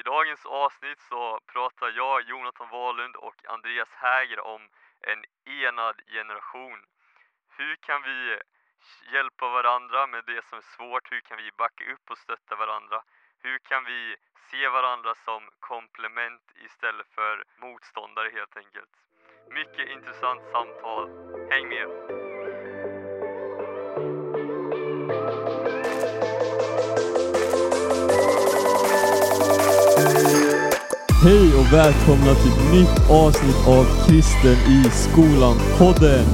I dagens avsnitt så pratar jag, Jonathan Wahlund och Andreas Häger om en enad generation. Hur kan vi hjälpa varandra med det som är svårt? Hur kan vi backa upp och stötta varandra? Hur kan vi se varandra som komplement istället för motståndare helt enkelt? Mycket intressant samtal. Häng med! Hej och välkomna till ett nytt avsnitt av Kristen i skolan-podden!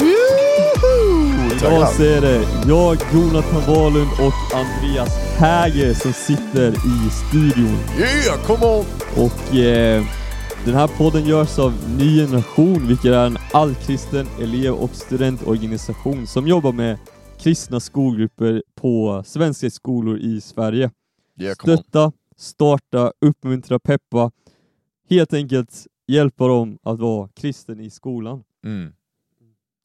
Idag så är det jag, Jonathan Wahlund och Andreas Häger som sitter i studion. Yeah, come on! Och eh, den här podden görs av Ny Generation, vilket är en allkristen elev och studentorganisation som jobbar med kristna skolgrupper på svenska skolor i Sverige. Yeah. Stötta, starta, uppmuntra, peppa. Helt enkelt hjälpa dem att vara kristen i skolan. Mm.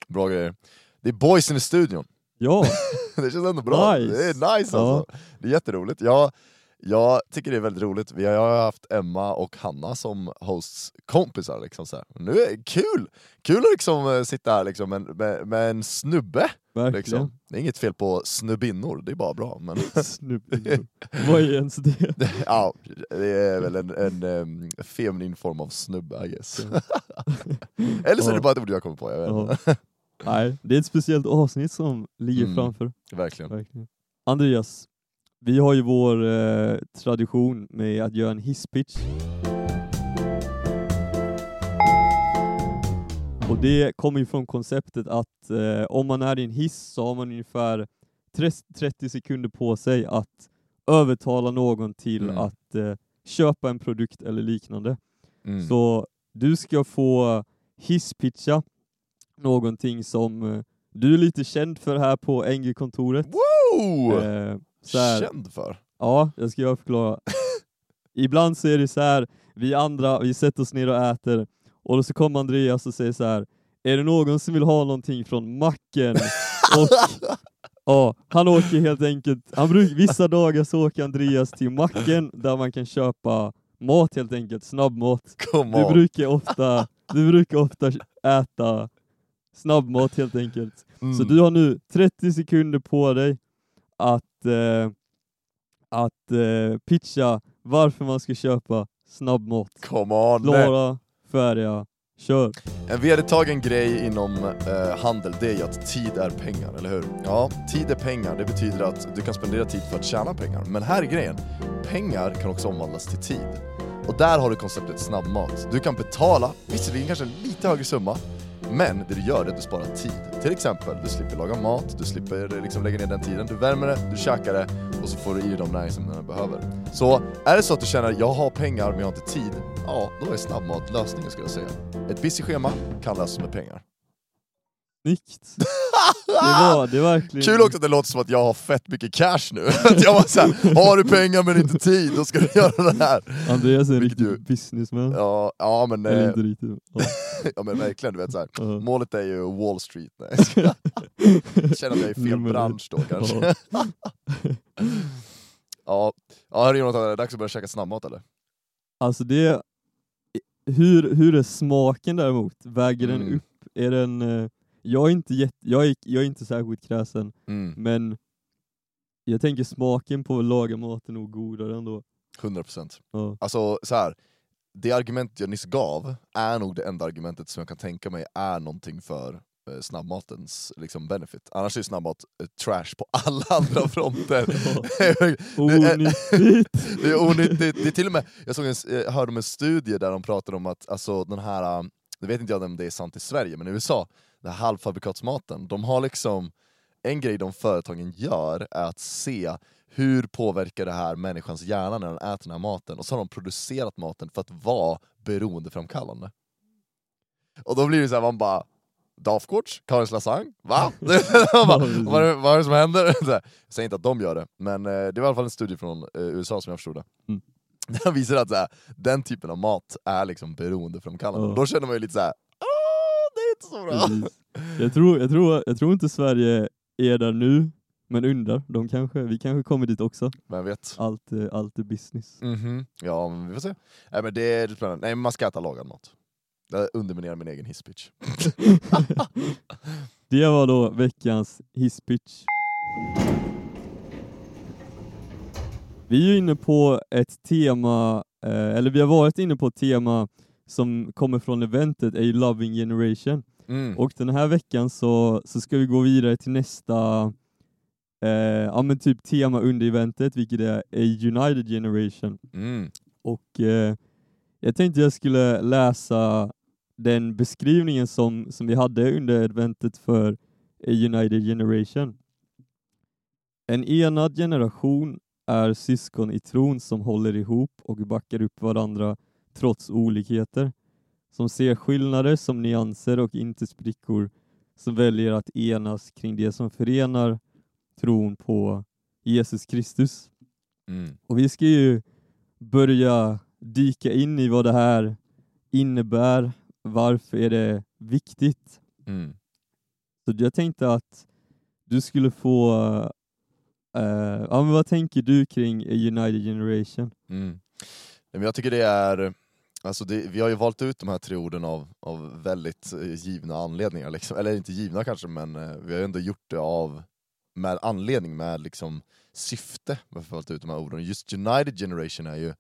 Bra grejer. Det är boys i studion. Ja, det känns ändå bra. Nice. Det är nice alltså. Det är jätteroligt. Jag, jag tycker det är väldigt roligt. Vi har haft Emma och Hanna som hosts kompisar. Liksom, så här. Nu är det kul! Kul att liksom, eh, sitta här liksom, med, med, med en snubbe. Liksom. Det är inget fel på snubbinnor, det är bara bra. Men. Vad är ens det? ja, det är väl en, en, em, feminin form av snubbe I guess. Eller så är det bara ett ord jag kommer på, jag vet. Nej, det är ett speciellt avsnitt som ligger Mm. framför. Verkligen. Verkligen. Andreas, vi har ju vår eh, tradition med att göra en hisspitch. Och det kommer ju från konceptet att eh, om man är i en hiss så har man ungefär 30 sekunder på sig att övertala någon till Mm. att eh, köpa en produkt eller liknande. Mm. Så du ska få hisspitcha någonting som eh, du är lite känd för här på NG-kontoret. Woo! Så här, Känd för. ja, jag ska förklara. Ibland så är det så här, vi andra, vi sätter oss ner och äter och så kommer Andreas och säger så här, är det någon som vill ha någonting från macken? och ja, han åker helt enkelt, han bruk, vissa dagar så åker Andreas till macken där man kan köpa mat helt enkelt, snabbmat. Du brukar ofta, du brukar ofta äta snabbmat helt enkelt. Mm. Så du har nu 30 sekunder på dig att, eh, att eh, pitcha varför man ska köpa snabbmat. Come on! Klara, färdiga, kör! En vedertagen grej inom eh, handel, det är ju att tid är pengar, eller hur? Ja, tid är pengar, det betyder att du kan spendera tid för att tjäna pengar. Men här är grejen, pengar kan också omvandlas till tid. Och där har du konceptet snabbmat. Du kan betala, visserligen kanske en lite högre summa, men det du gör är att du sparar tid. Till exempel, du slipper laga mat, du slipper liksom lägga ner den tiden, du värmer det, du käkar det och så får du i dig de näringsämnen du behöver. Så är det så att du känner jag har pengar men jag har inte tid, ja då är snabbmat lösningen skulle jag säga. Ett busy schema kan lösas med pengar. Snyggt! Det var, det verkligen... Kul också att det låter som att jag har fett mycket cash nu. Att jag var såhär, har du pengar men inte tid, då ska du göra det här. Andreas är en riktig ju- businessman. Ja, ja men, Eller eh, inte riktigt. Ja. ja, men verkligen, du vet såhär. Ja. Målet är ju Wall Street. Nej. jag känner att jag är i fel Nummer bransch då kanske. Ja. Ja, ja hörru Jonathan, är det dags att börja käka snabbmat eller? Alltså det... Hur, hur är smaken däremot? Väger den Mm. upp? Är den... Jag är inte, jätte, jag är, jag är inte särskilt kräsen, Mm, men jag tänker smaken på att laga mat är nog godare ändå. 100%. Ja. Alltså så här. det argument jag nyss gav är nog det enda argumentet som jag kan tänka mig är någonting för eh, snabbmatens liksom, benefit. Annars är snabbmat eh, trash på alla andra fronter. Onyttigt! Det är onyttigt. Det är till och med, jag såg en, s- eh, hörde om en studie där de pratade om att alltså, den här, jag vet inte jag om det är sant i Sverige, men i USA, den här halvfabrikatsmaten, de har liksom, en grej de företagen gör är att se hur påverkar det här människans hjärna när den äter den här maten, och så har de producerat maten för att vara beroendeframkallande. Och då blir det så här, man bara Dafgårds, Karins lasagne, va? Bara, vad, är, vad är det som händer? Så här, Jag säger inte att de gör det, men eh, det var i alla fall en studie från eh, USA som jag förstod det. Mm. Den visar att så här, den typen av mat är liksom beroendeframkallande. Och då känner man ju lite såhär, åh det är inte så bra. Jag tror, jag, tror, jag tror inte Sverige är där nu, Men undrar, de kanske, vi kanske kommer dit också. Vem vet? Allt, eh, allt är business. Mhm. Ja, men vi får se. Nej, men det är spännande. Nej, man ska äta lagad mat. Jag underminerar min egen hisspitch. Det var då veckans hisspitch. Vi är inne på ett tema, eh, eller vi har varit inne på ett tema som kommer från eventet, ju Loving Generation. Mm. Och den här veckan så, så ska vi gå vidare till nästa eh, ja, men typ tema under eventet, vilket är A United Generation. Mm. Och eh, jag tänkte jag skulle läsa den beskrivningen som, som vi hade under eventet för A United Generation. En enad generation är syskon i tron som håller ihop och backar upp varandra trots olikheter, som ser skillnader som nyanser och inte sprickor, som väljer att enas kring det som förenar tron på Jesus Kristus. Mm. Och vi ska ju börja dyka in i vad det här innebär, varför är det viktigt? Mm. Så jag tänkte att du skulle få, eh, ja men vad tänker du kring United Generation? Mm. Jag tycker det är, alltså det, vi har ju valt ut de här tre orden av, av väldigt eh, givna anledningar, liksom. eller inte givna kanske, men eh, vi har ju ändå gjort det av med anledning, med liksom syfte, varför vi har valt ut de här orden. Just United Generation är ju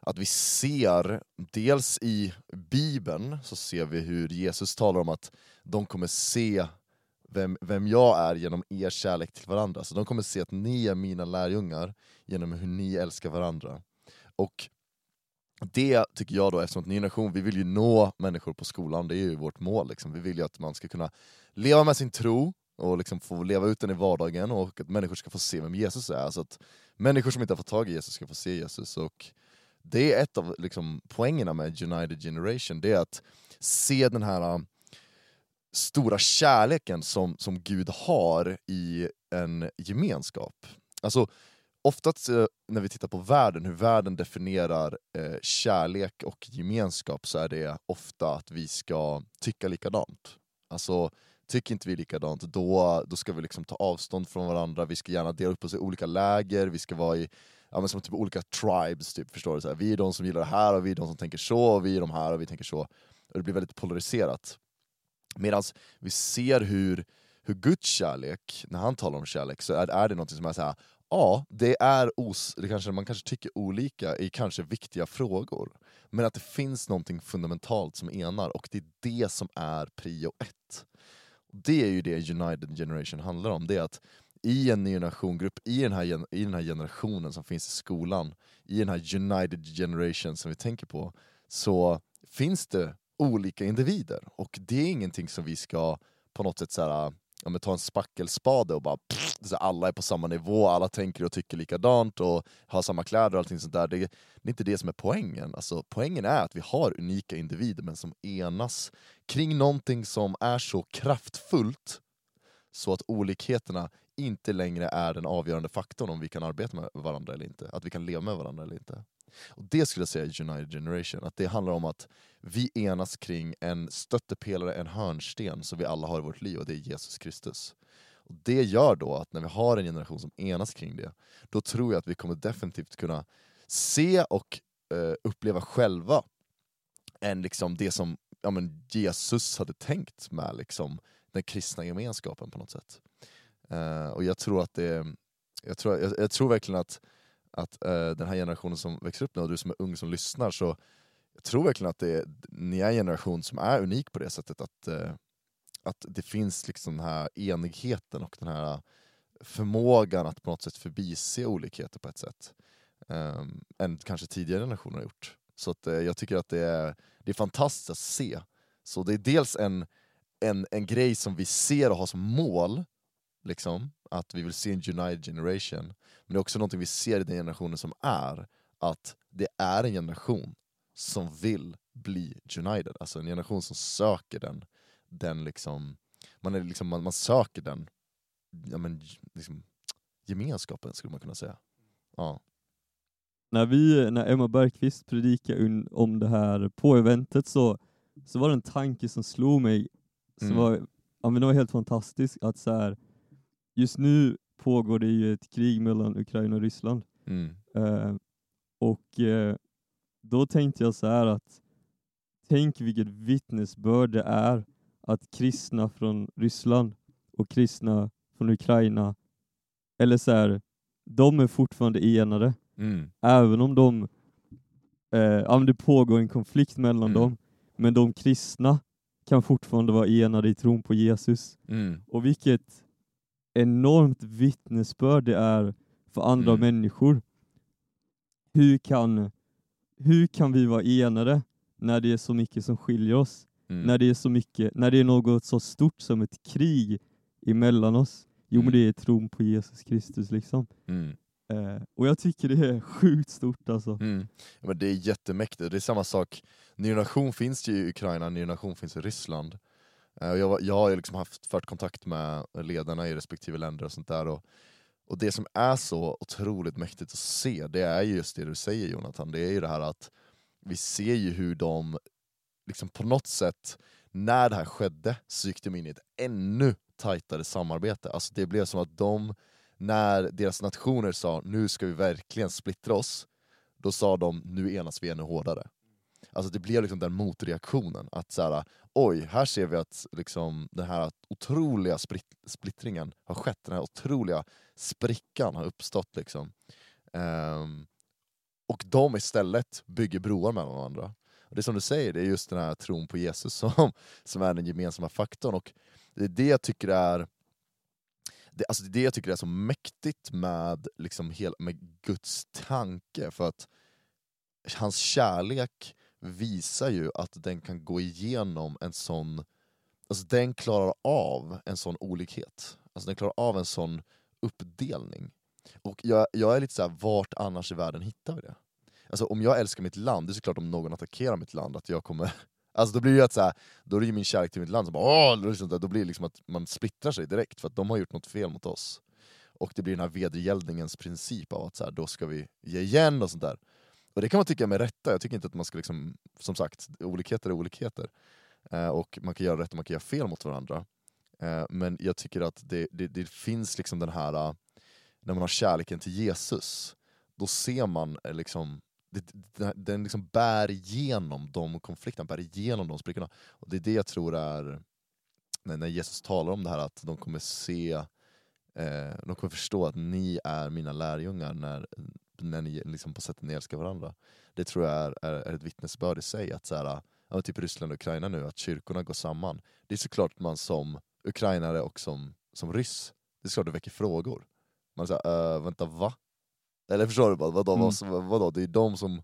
att vi ser, dels i Bibeln så ser vi hur Jesus talar om att de kommer se vem, vem jag är genom er kärlek till varandra. Så de kommer se att ni är mina lärjungar genom hur ni älskar varandra. Och det tycker jag då, eftersom att ny generation, vi vill ju nå människor på skolan, det är ju vårt mål. Liksom. Vi vill ju att man ska kunna leva med sin tro och liksom få leva ut den i vardagen och att människor ska få se vem Jesus är. Så att människor som inte har fått tag i Jesus ska få se Jesus. Och det är ett av liksom, poängerna med United Generation, det är att se den här äh, stora kärleken som, som Gud har i en gemenskap. Alltså, oftast eh, när vi tittar på världen, hur världen definierar eh, kärlek och gemenskap, så är det ofta att vi ska tycka likadant. Alltså, tycker inte vi likadant, då, då ska vi liksom ta avstånd från varandra, vi ska gärna dela upp oss i olika läger, vi ska vara i ja, men som typ olika tribes, typ, förstår du? Så här, vi är de som gillar det här, och vi är de som tänker så, och vi är de här, och vi tänker så. Och det blir väldigt polariserat. Medan vi ser hur, hur Guds kärlek, när han talar om kärlek, så är, är det något som är så här, ja, det är os, det kanske, man kanske tycker olika i kanske viktiga frågor, men att det finns någonting fundamentalt som enar, och det är det som är prio ett. Det är ju det United Generation handlar om, det är att i en ny generationgrupp, i den, här, gen- i den här generationen som finns i skolan, i den här United Generation som vi tänker på, så finns det olika individer. Och det är ingenting som vi ska på något sätt så här, ja, men ta en spackelspade och bara pff, så alla är på samma nivå, alla tänker och tycker likadant och har samma kläder och allting sånt där. Det, det är inte det som är poängen. Alltså, poängen är att vi har unika individer men som enas kring någonting som är så kraftfullt så att olikheterna inte längre är den avgörande faktorn om vi kan arbeta med varandra eller inte, att vi kan leva med varandra eller inte. Och Det skulle jag säga är United Generation, att det handlar om att vi enas kring en stöttepelare, en hörnsten som vi alla har i vårt liv och det är Jesus Kristus. Och Det gör då att när vi har en generation som enas kring det, då tror jag att vi kommer definitivt kunna se och eh, uppleva själva än liksom det som ja, men Jesus hade tänkt med liksom, den kristna gemenskapen på något sätt. Eh, och jag tror att det, jag tror, jag, jag tror verkligen att, att eh, den här generationen som växer upp nu, och du som är ung som lyssnar, så jag tror verkligen att det, ni är en generation som är unik på det sättet att, eh, att det finns liksom den här enigheten och den här förmågan att på något sätt förbise olikheter på ett sätt. eh, än kanske tidigare generationer har gjort. Så att, eh, jag tycker att det är, det är fantastiskt att se. Så det är dels en, en, en grej som vi ser och har som mål, liksom, att vi vill se en united generation. Men det är också någonting vi ser i den generationen som är, att det är en generation som vill bli united. Alltså en generation som söker den, den liksom, man, är liksom, man, man söker den ja, men, liksom, gemenskapen skulle man kunna säga. Ja. När, vi, när Emma Bergqvist predikade om det här på eventet så, så var det en tanke som slog mig, som Mm. var, ja, men det var helt fantastisk att så här, just nu pågår det ju ett krig mellan Ukraina och Ryssland. Mm. Eh, och eh, då tänkte jag så här att tänk vilket vittnesbörd det är att kristna från Ryssland och kristna från Ukraina, eller så här, de är fortfarande enade, Mm. även om de, eh, ja, det pågår en konflikt mellan Mm. dem, men de kristna kan fortfarande vara enade i tron på Jesus. Mm. Och vilket enormt vittnesbörd det är för andra Mm. människor. Hur kan, hur kan vi vara enade när det är så mycket som skiljer oss? Mm. När det är så mycket, när det är något så stort som ett krig emellan oss? Jo men Mm. det är tron på Jesus Kristus liksom. Mm. Eh, och jag tycker det är sjukt stort alltså. Mm. Ja, men det är jättemäktigt, det är samma sak, Ny Nation finns ju i Ukraina, Ny Nation finns i Ryssland. Eh, och Jag, jag har ju liksom haft fört kontakt med ledarna i respektive länder och sånt där. Och, och det som är så otroligt mäktigt att se, det är just det du säger Jonathan, det är ju det här att vi ser ju hur de liksom på något sätt, när det här skedde, så gick de in i ett ännu tajtare samarbete. Alltså det blev som att de, när deras nationer sa nu ska vi verkligen splittra oss, då sa de nu enas vi ännu hårdare. Alltså det blev liksom den motreaktionen, att så här, oj, här ser vi att liksom den här otroliga splitt splittringen har skett, den här otroliga sprickan har uppstått. Liksom. Um, och de istället bygger broar mellan varandra. Och det är som du säger, det är just den här tron på Jesus som, som är den gemensamma faktorn. Och det är det jag tycker är det, alltså det är det jag tycker är så mäktigt med, liksom hela, med Guds tanke, för att hans kärlek visar ju att den kan gå igenom en sån, alltså den klarar av en sån olikhet. Alltså den klarar av en sån uppdelning. Och jag, jag är lite såhär, vart annars i världen hittar vi det? Alltså om jag älskar mitt land, det är såklart om någon attackerar mitt land att jag kommer Alltså då blir det ju att så här, då är det ju min kärlek till mitt land som bara, Åh! Liksom då blir det liksom att man splittrar sig direkt för att de har gjort något fel mot oss. Och det blir den här vedergällningens princip av att så här, då ska vi ge igen och sånt där. Och det kan man tycka med rätta, jag tycker inte att man ska liksom, som sagt, olikheter är olikheter. Eh, och man kan göra rätt och man kan göra fel mot varandra. Eh, men jag tycker att det, det, det finns liksom den här, eh, när man har kärleken till Jesus, då ser man eh, liksom det, den liksom bär igenom de konflikterna, bär igenom de sprickorna. Och det är det jag tror är, när, när Jesus talar om det här, att de kommer se, eh, de kommer förstå att ni är mina lärjungar när, när ni liksom på sättet ni älskar varandra. Det tror jag är, är, är ett vittnesbörd i sig, att så här, ja, typ Ryssland och Ukraina nu, att kyrkorna går samman. Det är såklart man som ukrainare och som, som ryss, det är såklart det väcker frågor. Man säger, äh, vänta va? Eller förstår du? Vadå, Mm. vad, vadå? Det är de som...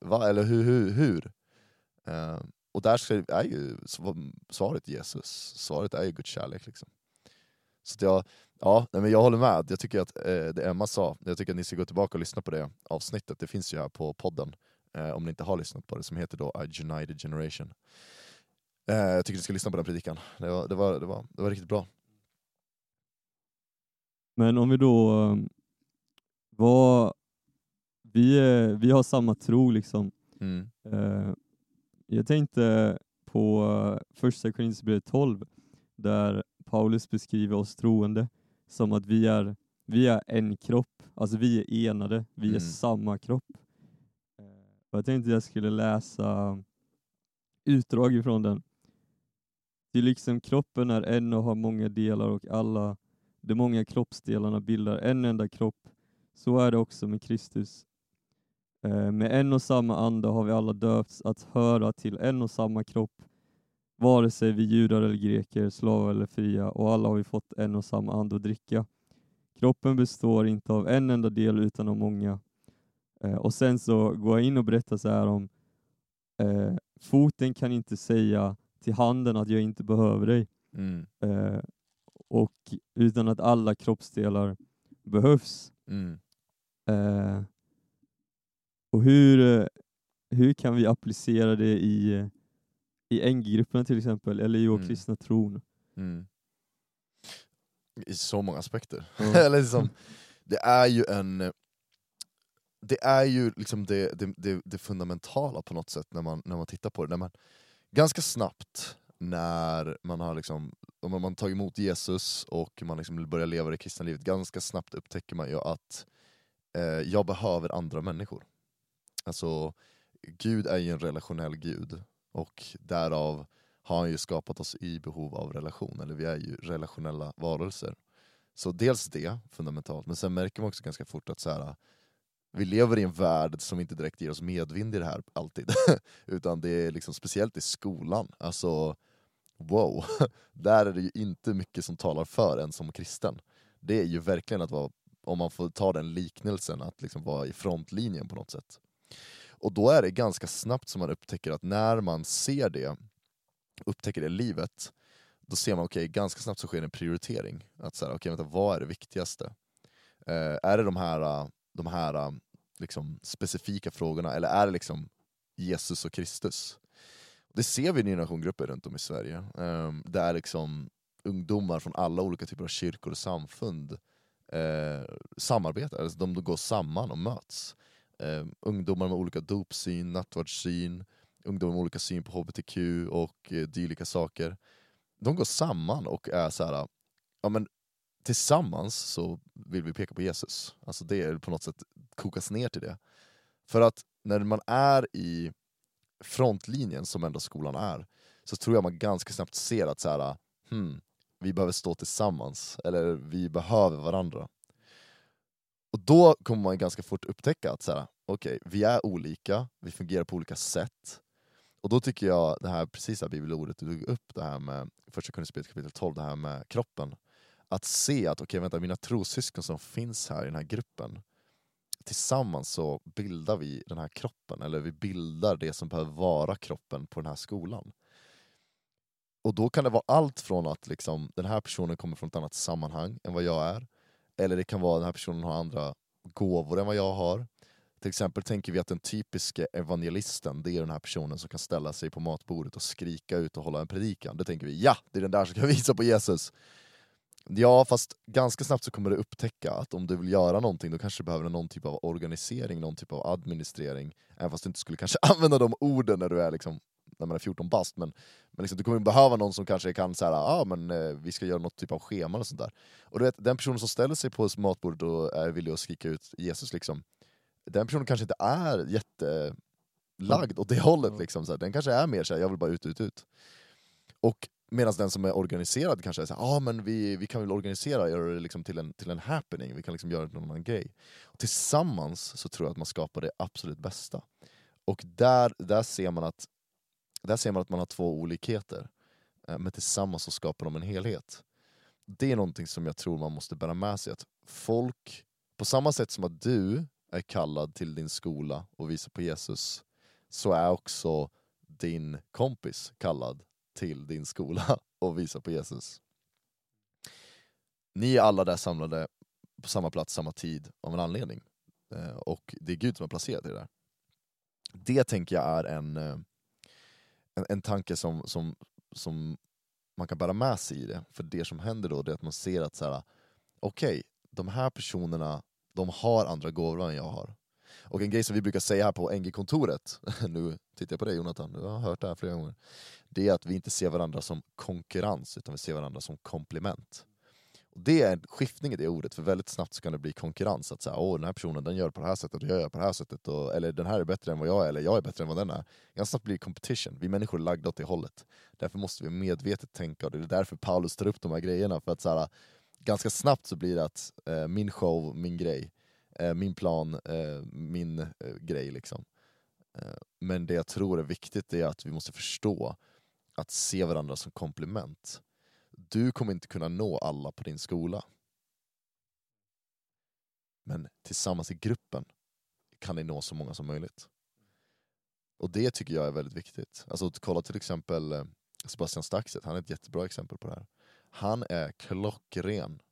Va? Eller hur? hur, hur? Eh, och där är ju sv- svaret Jesus. Svaret är ju Guds kärlek. Liksom. Så att jag, ja, nej, men jag håller med. Jag tycker att eh, det Emma sa, jag tycker att ni ska gå tillbaka och lyssna på det avsnittet. Det finns ju här på podden, eh, om ni inte har lyssnat på det, som heter då A United Generation. Eh, jag tycker ni ska lyssna på den predikan. Det var, det var, det var, det var riktigt bra. Men om vi då um, vad, vi, är, vi har samma tro liksom. Mm. Eh, jag tänkte på första Korinthierbrevet 12 där Paulus beskriver oss troende som att vi är, vi är en kropp, alltså vi är enade, vi är Mm. samma kropp. Eh, och jag tänkte jag skulle läsa utdrag ifrån den. Till liksom kroppen är en och har många delar och alla de många kroppsdelarna bildar en enda kropp. Så är det också med Kristus. Eh, Med en och samma ande har vi alla döpts att höra till en och samma kropp, vare sig vi judar eller greker, slavar eller fria, och alla har vi fått en och samma ande att dricka. Kroppen består inte av en enda del utan av många. Eh, Och sen så går jag in och berättar så här om eh, foten kan inte säga till handen att jag inte behöver dig, Mm. eh, och utan att alla kroppsdelar behövs. Mm. Eh, och hur, eh, hur kan vi applicera det i, eh, i NG-grupperna till exempel, eller i vår Mm. kristna tron? Mm. I så många aspekter. Eller liksom, det är ju en... Det är ju liksom det, det, det, det fundamentala på något sätt när man, när man tittar på det. När man, ganska snabbt när man har liksom, om man tar emot Jesus och man liksom börjar leva det kristna livet, ganska snabbt upptäcker man ju att eh, jag behöver andra människor. Alltså, Gud är ju en relationell gud, och därav har han ju skapat oss i behov av relation, eller vi är ju relationella varelser. Så dels det, fundamentalt, men sen märker man också ganska fort att så här, vi lever i en värld som inte direkt ger oss medvind i det här alltid. Utan det är liksom speciellt i skolan, alltså wow, där är det ju inte mycket som talar för en som kristen. Det är ju verkligen att vara, om man får ta den liknelsen, att liksom vara i frontlinjen på något sätt. Och då är det ganska snabbt som man upptäcker att när man ser det, upptäcker det livet, då ser man okej, okay, ganska snabbt så sker en prioritering. Att så här, okay, vänta, vad är det viktigaste? Eh, är det de här, eh, de här eh, liksom, specifika frågorna, eller är det liksom Jesus och Kristus? Det ser vi i generationsgrupper runt om i Sverige, eh, där liksom ungdomar från alla olika typer av kyrkor och samfund eh, samarbetar, alltså de går samman och möts. Eh, ungdomar med olika dopsyn, nattvardssyn, ungdomar med olika syn på hbtq och eh, dylika saker. De går samman och är så här, ja men tillsammans så vill vi peka på Jesus. Alltså det är på något sätt kokas ner till det. För att när man är i frontlinjen, som ändå skolan är, så tror jag man ganska snabbt ser att så här, hmm, vi behöver stå tillsammans, eller vi behöver varandra. Och då kommer man ganska fort upptäcka att så här, okay, vi är olika, vi fungerar på olika sätt. Och då tycker jag, det här precis här bibelordet du tog upp, det här med första Korinthierbrevet kapitel 12, det här med kroppen. Att se att, okej okay, vänta, mina trossyskon som finns här i den här gruppen, tillsammans så bildar vi den här kroppen, eller vi bildar det som behöver vara kroppen på den här skolan. Och då kan det vara allt från att liksom, den här personen kommer från ett annat sammanhang än vad jag är, eller det kan vara att den här personen har andra gåvor än vad jag har. Till exempel tänker vi att den typiska evangelisten, det är den här personen som kan ställa sig på matbordet och skrika ut och hålla en predikan. Det tänker vi, ja, det är den där som kan visa på Jesus. Ja, fast ganska snabbt så kommer du upptäcka att om du vill göra någonting då kanske du behöver någon typ av organisering, någon typ av administrering. Även fast du inte skulle kanske använda de orden när du är liksom när man är 14 bast, men, men liksom, du kommer behöva någon som kanske kan säga ah, men eh, vi ska göra något typ av schema och sånt där. Och du vet, den personen som ställer sig på matbordet och är villig att skrika ut Jesus, liksom, den personen kanske inte är jättelagd åt det hållet. Liksom, så här. Den kanske är mer såhär, jag vill bara ut, ut, ut. Och Medan den som är organiserad kanske är såhär, ah, men vi, vi kan väl organisera, göra det liksom till, en, till en happening, vi kan liksom göra det till någon annan grej. Och tillsammans så tror jag att man skapar det absolut bästa. Och där, där ser man att där ser man att man har två olikheter, eh, men tillsammans så skapar de en helhet. Det är någonting som jag tror man måste bära med sig, att folk, på samma sätt som att du är kallad till din skola och visar på Jesus, så är också din kompis kallad till din skola och visar på Jesus. Ni är alla där samlade på samma plats, samma tid, av en anledning. Eh, och det är Gud som har placerat er där. Det tänker jag är en, eh, en, en tanke som, som, som man kan bära med sig i det. För det som händer då är att man ser att så här, okej, okay, de här personerna de har andra gåvor än jag har. Och en grej som vi brukar säga här på NG-kontoret, nu tittar jag på dig Jonathan, du har hört det här flera gånger, det är att vi inte ser varandra som konkurrens, utan vi ser varandra som komplement. Och det är en skiftning i det ordet, för väldigt snabbt så kan det bli konkurrens. Att säga, Åh, den här personen den gör på det här sättet och jag gör på det här sättet. Och, eller den här är bättre än vad jag är, eller jag är bättre än vad den är. Ganska snabbt blir det competition. Vi människor är lagda åt det hållet. Därför måste vi medvetet tänka, och det är därför Paulus tar upp de här grejerna. För att så här, ganska snabbt så blir det att eh, min show, min grej, eh, min plan, eh, min eh, grej. liksom. Eh, men det jag tror är viktigt är att vi måste förstå att se varandra som komplement. Du kommer inte kunna nå alla på din skola. Men tillsammans i gruppen kan ni nå så många som möjligt. Och det tycker jag är väldigt viktigt. Alltså kolla till exempel eh, Sebastian Staxet, han är ett jättebra exempel på det här. Han är klockren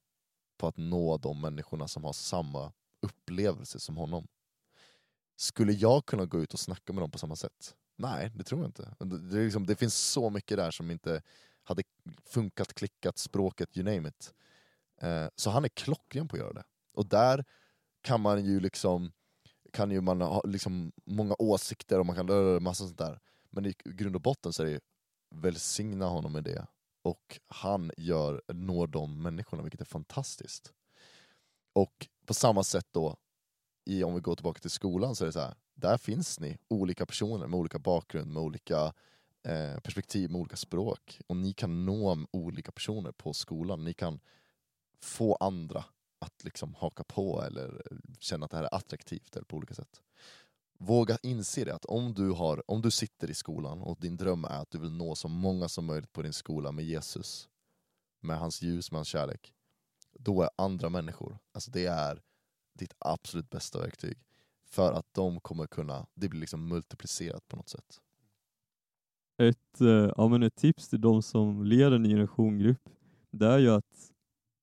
på att nå de människorna som har samma upplevelse som honom. Skulle jag kunna gå ut och snacka med dem på samma sätt? Nej, det tror jag inte. Det, är liksom, det finns så mycket där som inte funkat, klickat, språket, you name it. Eh, så han är klockren på att göra det. Och där kan man ju liksom, kan ju man ha liksom många åsikter och man kan röra massa sånt där. Men i grund och botten så är det ju, välsigna honom med det. och han gör, når de människorna, vilket är fantastiskt. Och på samma sätt då, i, om vi går tillbaka till skolan, så är det så här, där finns ni, olika personer med olika bakgrund, med olika eh, perspektiv, med olika språk. Och ni kan nå olika personer på skolan, ni kan få andra att liksom haka på eller eh, känna att det här är attraktivt eller på olika sätt. Våga inse det att om du, har, om du sitter i skolan och din dröm är att du vill nå så många som möjligt på din skola med Jesus, med hans ljus, med hans kärlek, då är andra människor, alltså det är ditt absolut bästa verktyg. För att de kommer kunna, det blir liksom multiplicerat på något sätt. Ett, eh, ja, men ett tips till de som leder en generationgrupp, det är ju att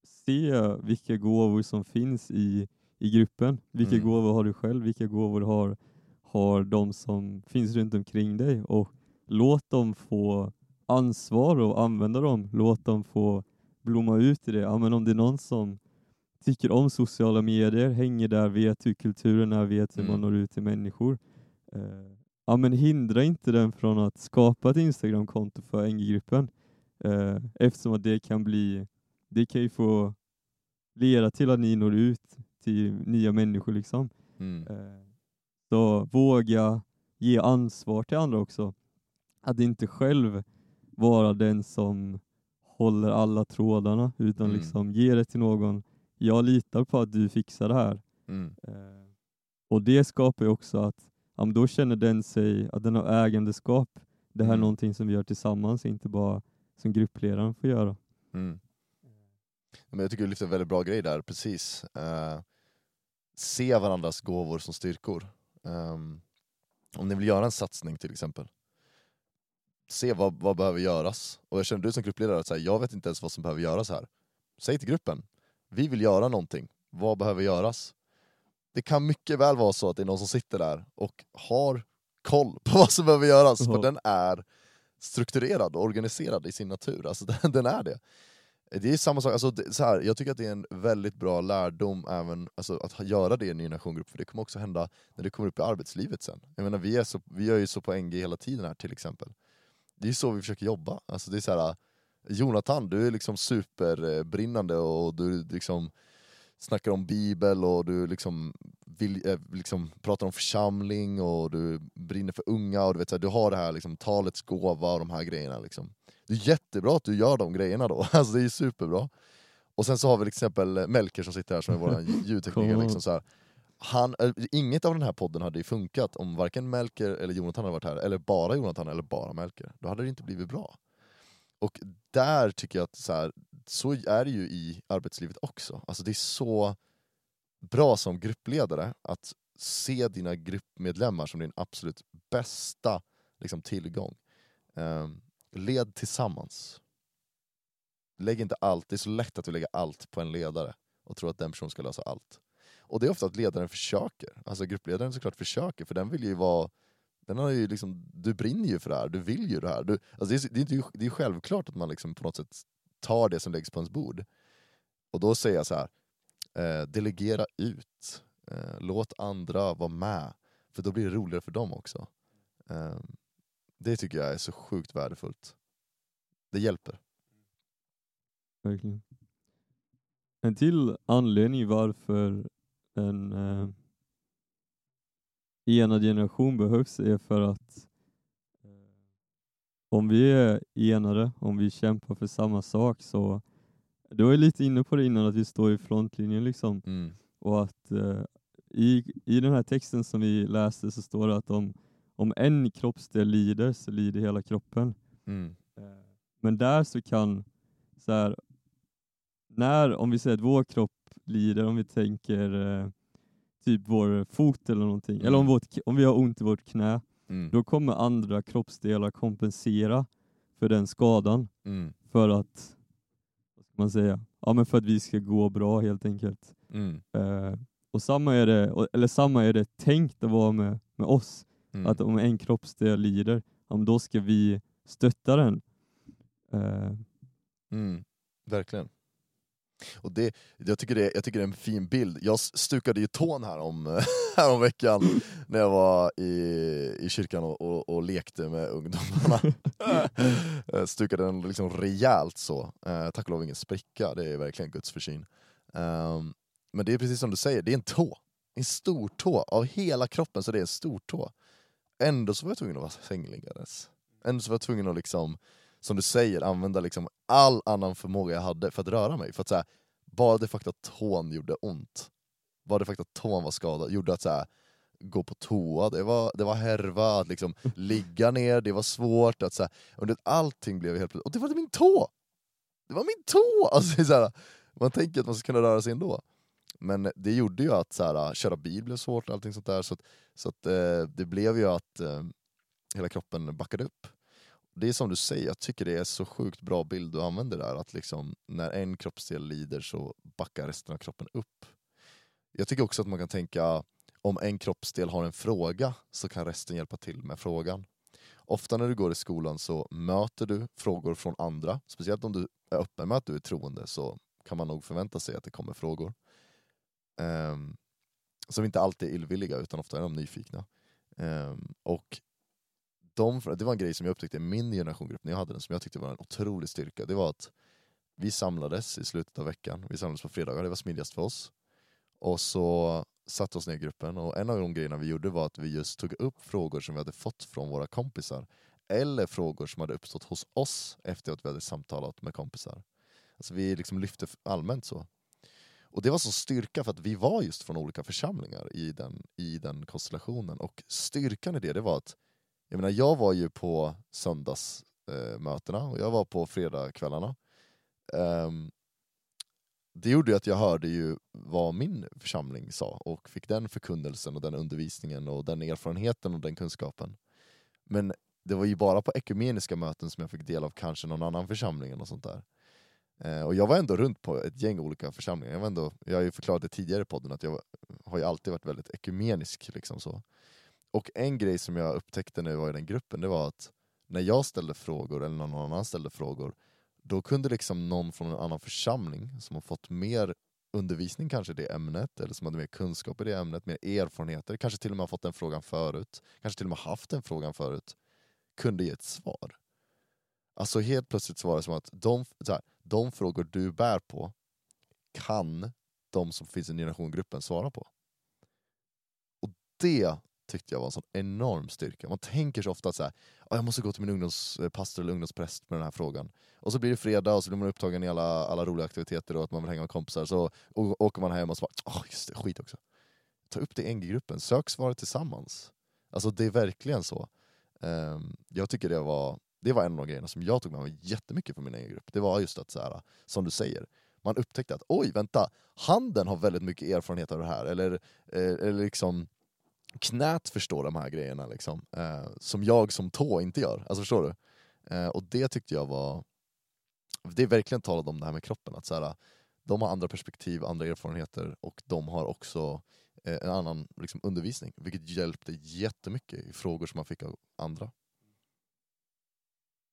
se vilka gåvor som finns i, i gruppen. Vilka Mm. gåvor har du själv? Vilka gåvor har, har de som finns runt omkring dig? Och låt dem få ansvar och använda dem. Låt dem få blomma ut i det. Ja, men om det är någon som tycker om sociala medier, hänger där, vet hur kulturen är, vet hur man Mm. når ut till människor. Eh, ja, men hindra inte den från att skapa ett Instagramkonto för NG-gruppen. Eh, eftersom att det kan bli, det kan ju få leda till att ni når ut till nya människor liksom. Mm. Eh, så våga ge ansvar till andra också. Att inte själv vara den som håller alla trådarna, utan Mm. liksom ge det till någon. Jag litar på att du fixar det här. Mm. Eh, och det skapar ju också att men då känner den sig att den har ägandeskap. Det här är Mm. någonting som vi gör tillsammans, inte bara som gruppledaren får göra. Mm. Men jag tycker du lyfter en väldigt bra grej där, precis. Eh, se varandras gåvor som styrkor. Ehm, om ni vill göra en satsning till exempel, se vad, vad behöver göras. Och jag känner du som gruppledare, att så här, jag vet inte ens vad som behöver göras här. Säg till gruppen, vi vill göra någonting, vad behöver göras? Det kan mycket väl vara så att det är någon som sitter där och har koll på vad som behöver göras, Ja. för den är strukturerad och organiserad i sin natur. Alltså den, den är det. Det är samma sak, alltså, det, så här, jag tycker att det är en väldigt bra lärdom även alltså, att göra det i en ny generationgrupp, för det kommer också hända när det kommer upp i arbetslivet sen. Jag menar, vi, är så, vi gör ju så på NG hela tiden här till exempel. Det är ju så vi försöker jobba. Alltså, det är så här, Jonathan, du är liksom superbrinnande och du liksom snackar om bibel och du liksom, vill, eh, liksom pratar om församling och du brinner för unga och du, vet, så här, du har det här liksom, talets gåva och de här grejerna. Liksom. Det är jättebra att du gör de grejerna då, alltså, det är superbra. Och sen så har vi till exempel Melker som sitter här som är vår ljudtekniker. Liksom, så här. Han, eh, inget av den här podden hade ju funkat om varken Melker eller Jonathan hade varit här, eller bara Jonathan eller bara Melker. Då hade det inte blivit bra. Och där tycker jag att så, här, så är det ju i arbetslivet också. Alltså det är så bra som gruppledare att se dina gruppmedlemmar som din absolut bästa liksom, tillgång. Ehm, led tillsammans. Lägg inte allt, det är så lätt att du lägger allt på en ledare och tror att den personen ska lösa allt. Och det är ofta att ledaren försöker, alltså gruppledaren såklart försöker för den vill ju vara den har ju liksom, du brinner ju för det här, du vill ju det här. Du, alltså det, är, det, är det är självklart att man liksom på något sätt tar det som läggs på ens bord. Och då säger jag så här, eh, delegera ut. Eh, låt andra vara med, för då blir det roligare för dem också. Eh, det tycker jag är så sjukt värdefullt. Det hjälper. Verkligen. En till anledning varför en eh, enad generation behövs är för att eh, om vi är enade, om vi kämpar för samma sak så du var lite inne på det innan att vi står i frontlinjen liksom Mm. och att eh, i, i den här texten som vi läste så står det att om, om en kroppsdel lider så lider hela kroppen. Mm. Eh, Men där så kan, så här, när, om vi säger att vår kropp lider, om vi tänker eh, typ vår fot eller någonting, eller om, Mm. vårt, om vi har ont i vårt knä, Mm. då kommer andra kroppsdelar kompensera för den skadan Mm. för att, vad ska man säga, ja men för att vi ska gå bra helt enkelt. Mm. Eh, och samma är det, eller samma är det tänkt att vara med, med oss, Mm. att om en kroppsdel lider, ja, då ska vi stötta den. Eh, Mm, verkligen. Och det, jag, tycker det, jag tycker det är en fin bild. Jag stukade ju tån här om, här om veckan när jag var i, i kyrkan och, och, och lekte med ungdomarna. Jag stukade den liksom rejält så. Eh, tack och lov ingen spricka, det är verkligen Guds försyn. Um, men det är precis som du säger, det är en tå. En stor tå, av hela kroppen så det är en stor tå. Ändå så var jag tvungen att vara sängliggandes. Ändå så var jag tvungen att liksom som du säger, använda liksom all annan förmåga jag hade för att röra mig. För att så här, bara det faktum att tån gjorde ont, bara det faktum att tån var skadad, gjorde att så här, gå på toa, det var, det var härva, att liksom ligga ner, det var svårt, att så här, och allting blev helt plötsligt, och det var min tå! Det var min tå! Alltså, så här, man tänker att man ska kunna röra sig ändå. Men det gjorde ju att så här, köra bil blev svårt, allting sånt där, så, att, så att, eh, det blev ju att eh, hela kroppen backade upp det är som du säger, jag tycker det är så sjukt bra bild du använder där, att liksom när en kroppsdel lider så backar resten av kroppen upp. Jag tycker också att man kan tänka, om en kroppsdel har en fråga så kan resten hjälpa till med frågan. Ofta när du går i skolan så möter du frågor från andra, speciellt om du är öppen med att du är troende så kan man nog förvänta sig att det kommer frågor. Um, som inte alltid är illvilliga utan ofta är de nyfikna. Um, och de, det var en grej som jag upptäckte i min generationgrupp när jag hade den, som jag tyckte var en otrolig styrka. Det var att vi samlades i slutet av veckan, vi samlades på fredagar, det var smidigast för oss. Och så satte oss ner i gruppen och en av de grejerna vi gjorde var att vi just tog upp frågor som vi hade fått från våra kompisar. Eller frågor som hade uppstått hos oss efter att vi hade samtalat med kompisar. Alltså vi liksom lyfte allmänt så. Och det var så styrka för att vi var just från olika församlingar i den, i den konstellationen. Och styrkan i det, det var att jag menar, jag var ju på söndagsmötena eh, och jag var på fredagskvällarna. Ehm, det gjorde ju att jag hörde ju vad min församling sa och fick den förkunnelsen och den undervisningen och den erfarenheten och den kunskapen. Men det var ju bara på ekumeniska möten som jag fick del av kanske någon annan församling och sånt där. Eh, och jag var ändå runt på ett gäng olika församlingar. Jag, var ändå, jag har ju förklarat det tidigare i podden att jag har ju alltid varit väldigt ekumenisk. Liksom så. Och en grej som jag upptäckte när jag var i den gruppen, det var att när jag ställde frågor, eller någon annan ställde frågor, då kunde liksom någon från en annan församling som har fått mer undervisning kanske i det ämnet, eller som hade mer kunskap i det ämnet, mer erfarenheter, kanske till och med har fått den frågan förut, kanske till och med haft den frågan förut, kunde ge ett svar. Alltså helt plötsligt så var det som att de, här, de frågor du bär på kan de som finns i generationgruppen svara på. Och det tyckte jag var en sån enorm styrka. Man tänker så ofta att så här, ah, jag måste gå till min ungdomspastor eh, eller ungdomspräst med den här frågan. Och så blir det fredag och så blir man upptagen i alla, alla roliga aktiviteter och att man vill hänga med kompisar. Så och, åker man hem och så bara, oh, just det, skit också. Ta upp det i NG-gruppen, sök svaret tillsammans. Alltså det är verkligen så. Um, jag tycker det var, det var en av de grejerna som jag tog med mig jättemycket från min egen grupp. Det var just att, så här, som du säger, man upptäckte att oj, vänta, handen har väldigt mycket erfarenhet av det här. Eller, eh, eller liksom knät förstår de här grejerna liksom, eh, som jag som tå inte gör. Alltså förstår du? Eh, och det tyckte jag var... Det är verkligen talat om det här med kroppen, att så här, de har andra perspektiv, andra erfarenheter och de har också eh, en annan liksom, undervisning, vilket hjälpte jättemycket i frågor som man fick av andra.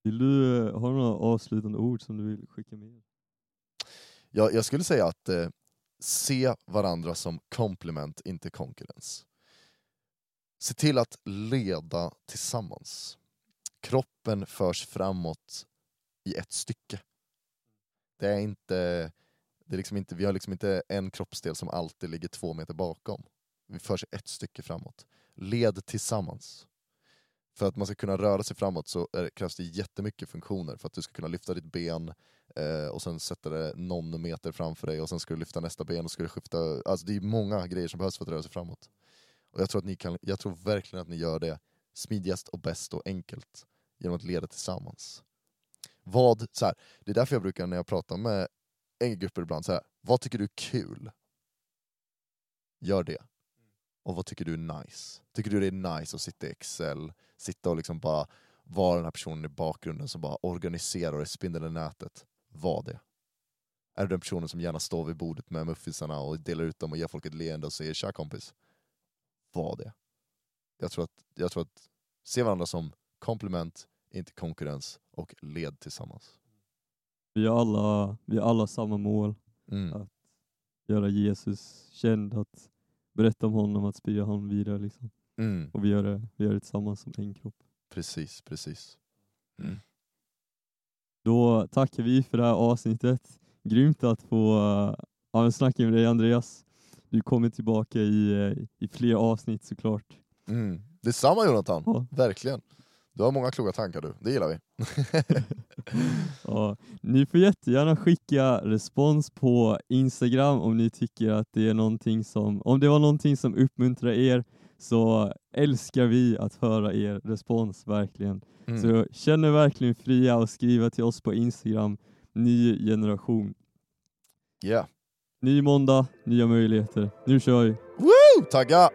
Vill du eh, ha några avslutande ord som du vill skicka med? Ja, jag skulle säga att eh, se varandra som komplement, inte konkurrens. Se till att leda tillsammans. Kroppen förs framåt i ett stycke. Det är inte, det är liksom inte, vi har liksom inte en kroppsdel som alltid ligger två meter bakom. Vi förs ett stycke framåt. Led tillsammans. För att man ska kunna röra sig framåt så är, krävs det jättemycket funktioner för att du ska kunna lyfta ditt ben eh, och sen sätta det någon meter framför dig och sen ska du lyfta nästa ben och ska du skifta, alltså det är många grejer som behövs för att röra sig framåt. Och jag tror, att ni kan, jag tror verkligen att ni gör det smidigast och bäst och enkelt genom att leda tillsammans. Vad, så här, det är därför jag brukar när jag pratar med grupper ibland säga, vad tycker du är kul? Gör det. Och vad tycker du är nice? Tycker du det är nice att sitta i Excel, sitta och liksom bara vara den här personen i bakgrunden som bara organiserar och spindeln i nätet? Var det. Är du den personen som gärna står vid bordet med muffinsarna och delar ut dem och ger folk ett leende och säger tja kompis? Var det. Jag tror att, jag tror att se varandra som komplement, inte konkurrens och led tillsammans. Vi har alla, vi har alla samma mål. Mm. göra Jesus känd, att berätta om honom, att sprida honom vidare liksom. Mm. Och vi gör det, vi gör det tillsammans som en kropp. Precis, precis. Då tackar vi för det här avsnittet. Grymt att få uh, snacka med dig Andreas. Du kommer tillbaka i, eh, i fler avsnitt såklart. Mm. Detsamma Jonathan, Ja. verkligen. Du har många kloka tankar du, det gillar vi. Ja, ni får jättegärna skicka respons på Instagram om ni tycker att det är någonting som, om det var någonting som uppmuntrar er så älskar vi att höra er respons verkligen. Mm. Så känn er verkligen fria att skriva till oss på Instagram, ny generation. Yeah. Ny måndag, nya möjligheter. Nu kör vi! Woo! Tagga!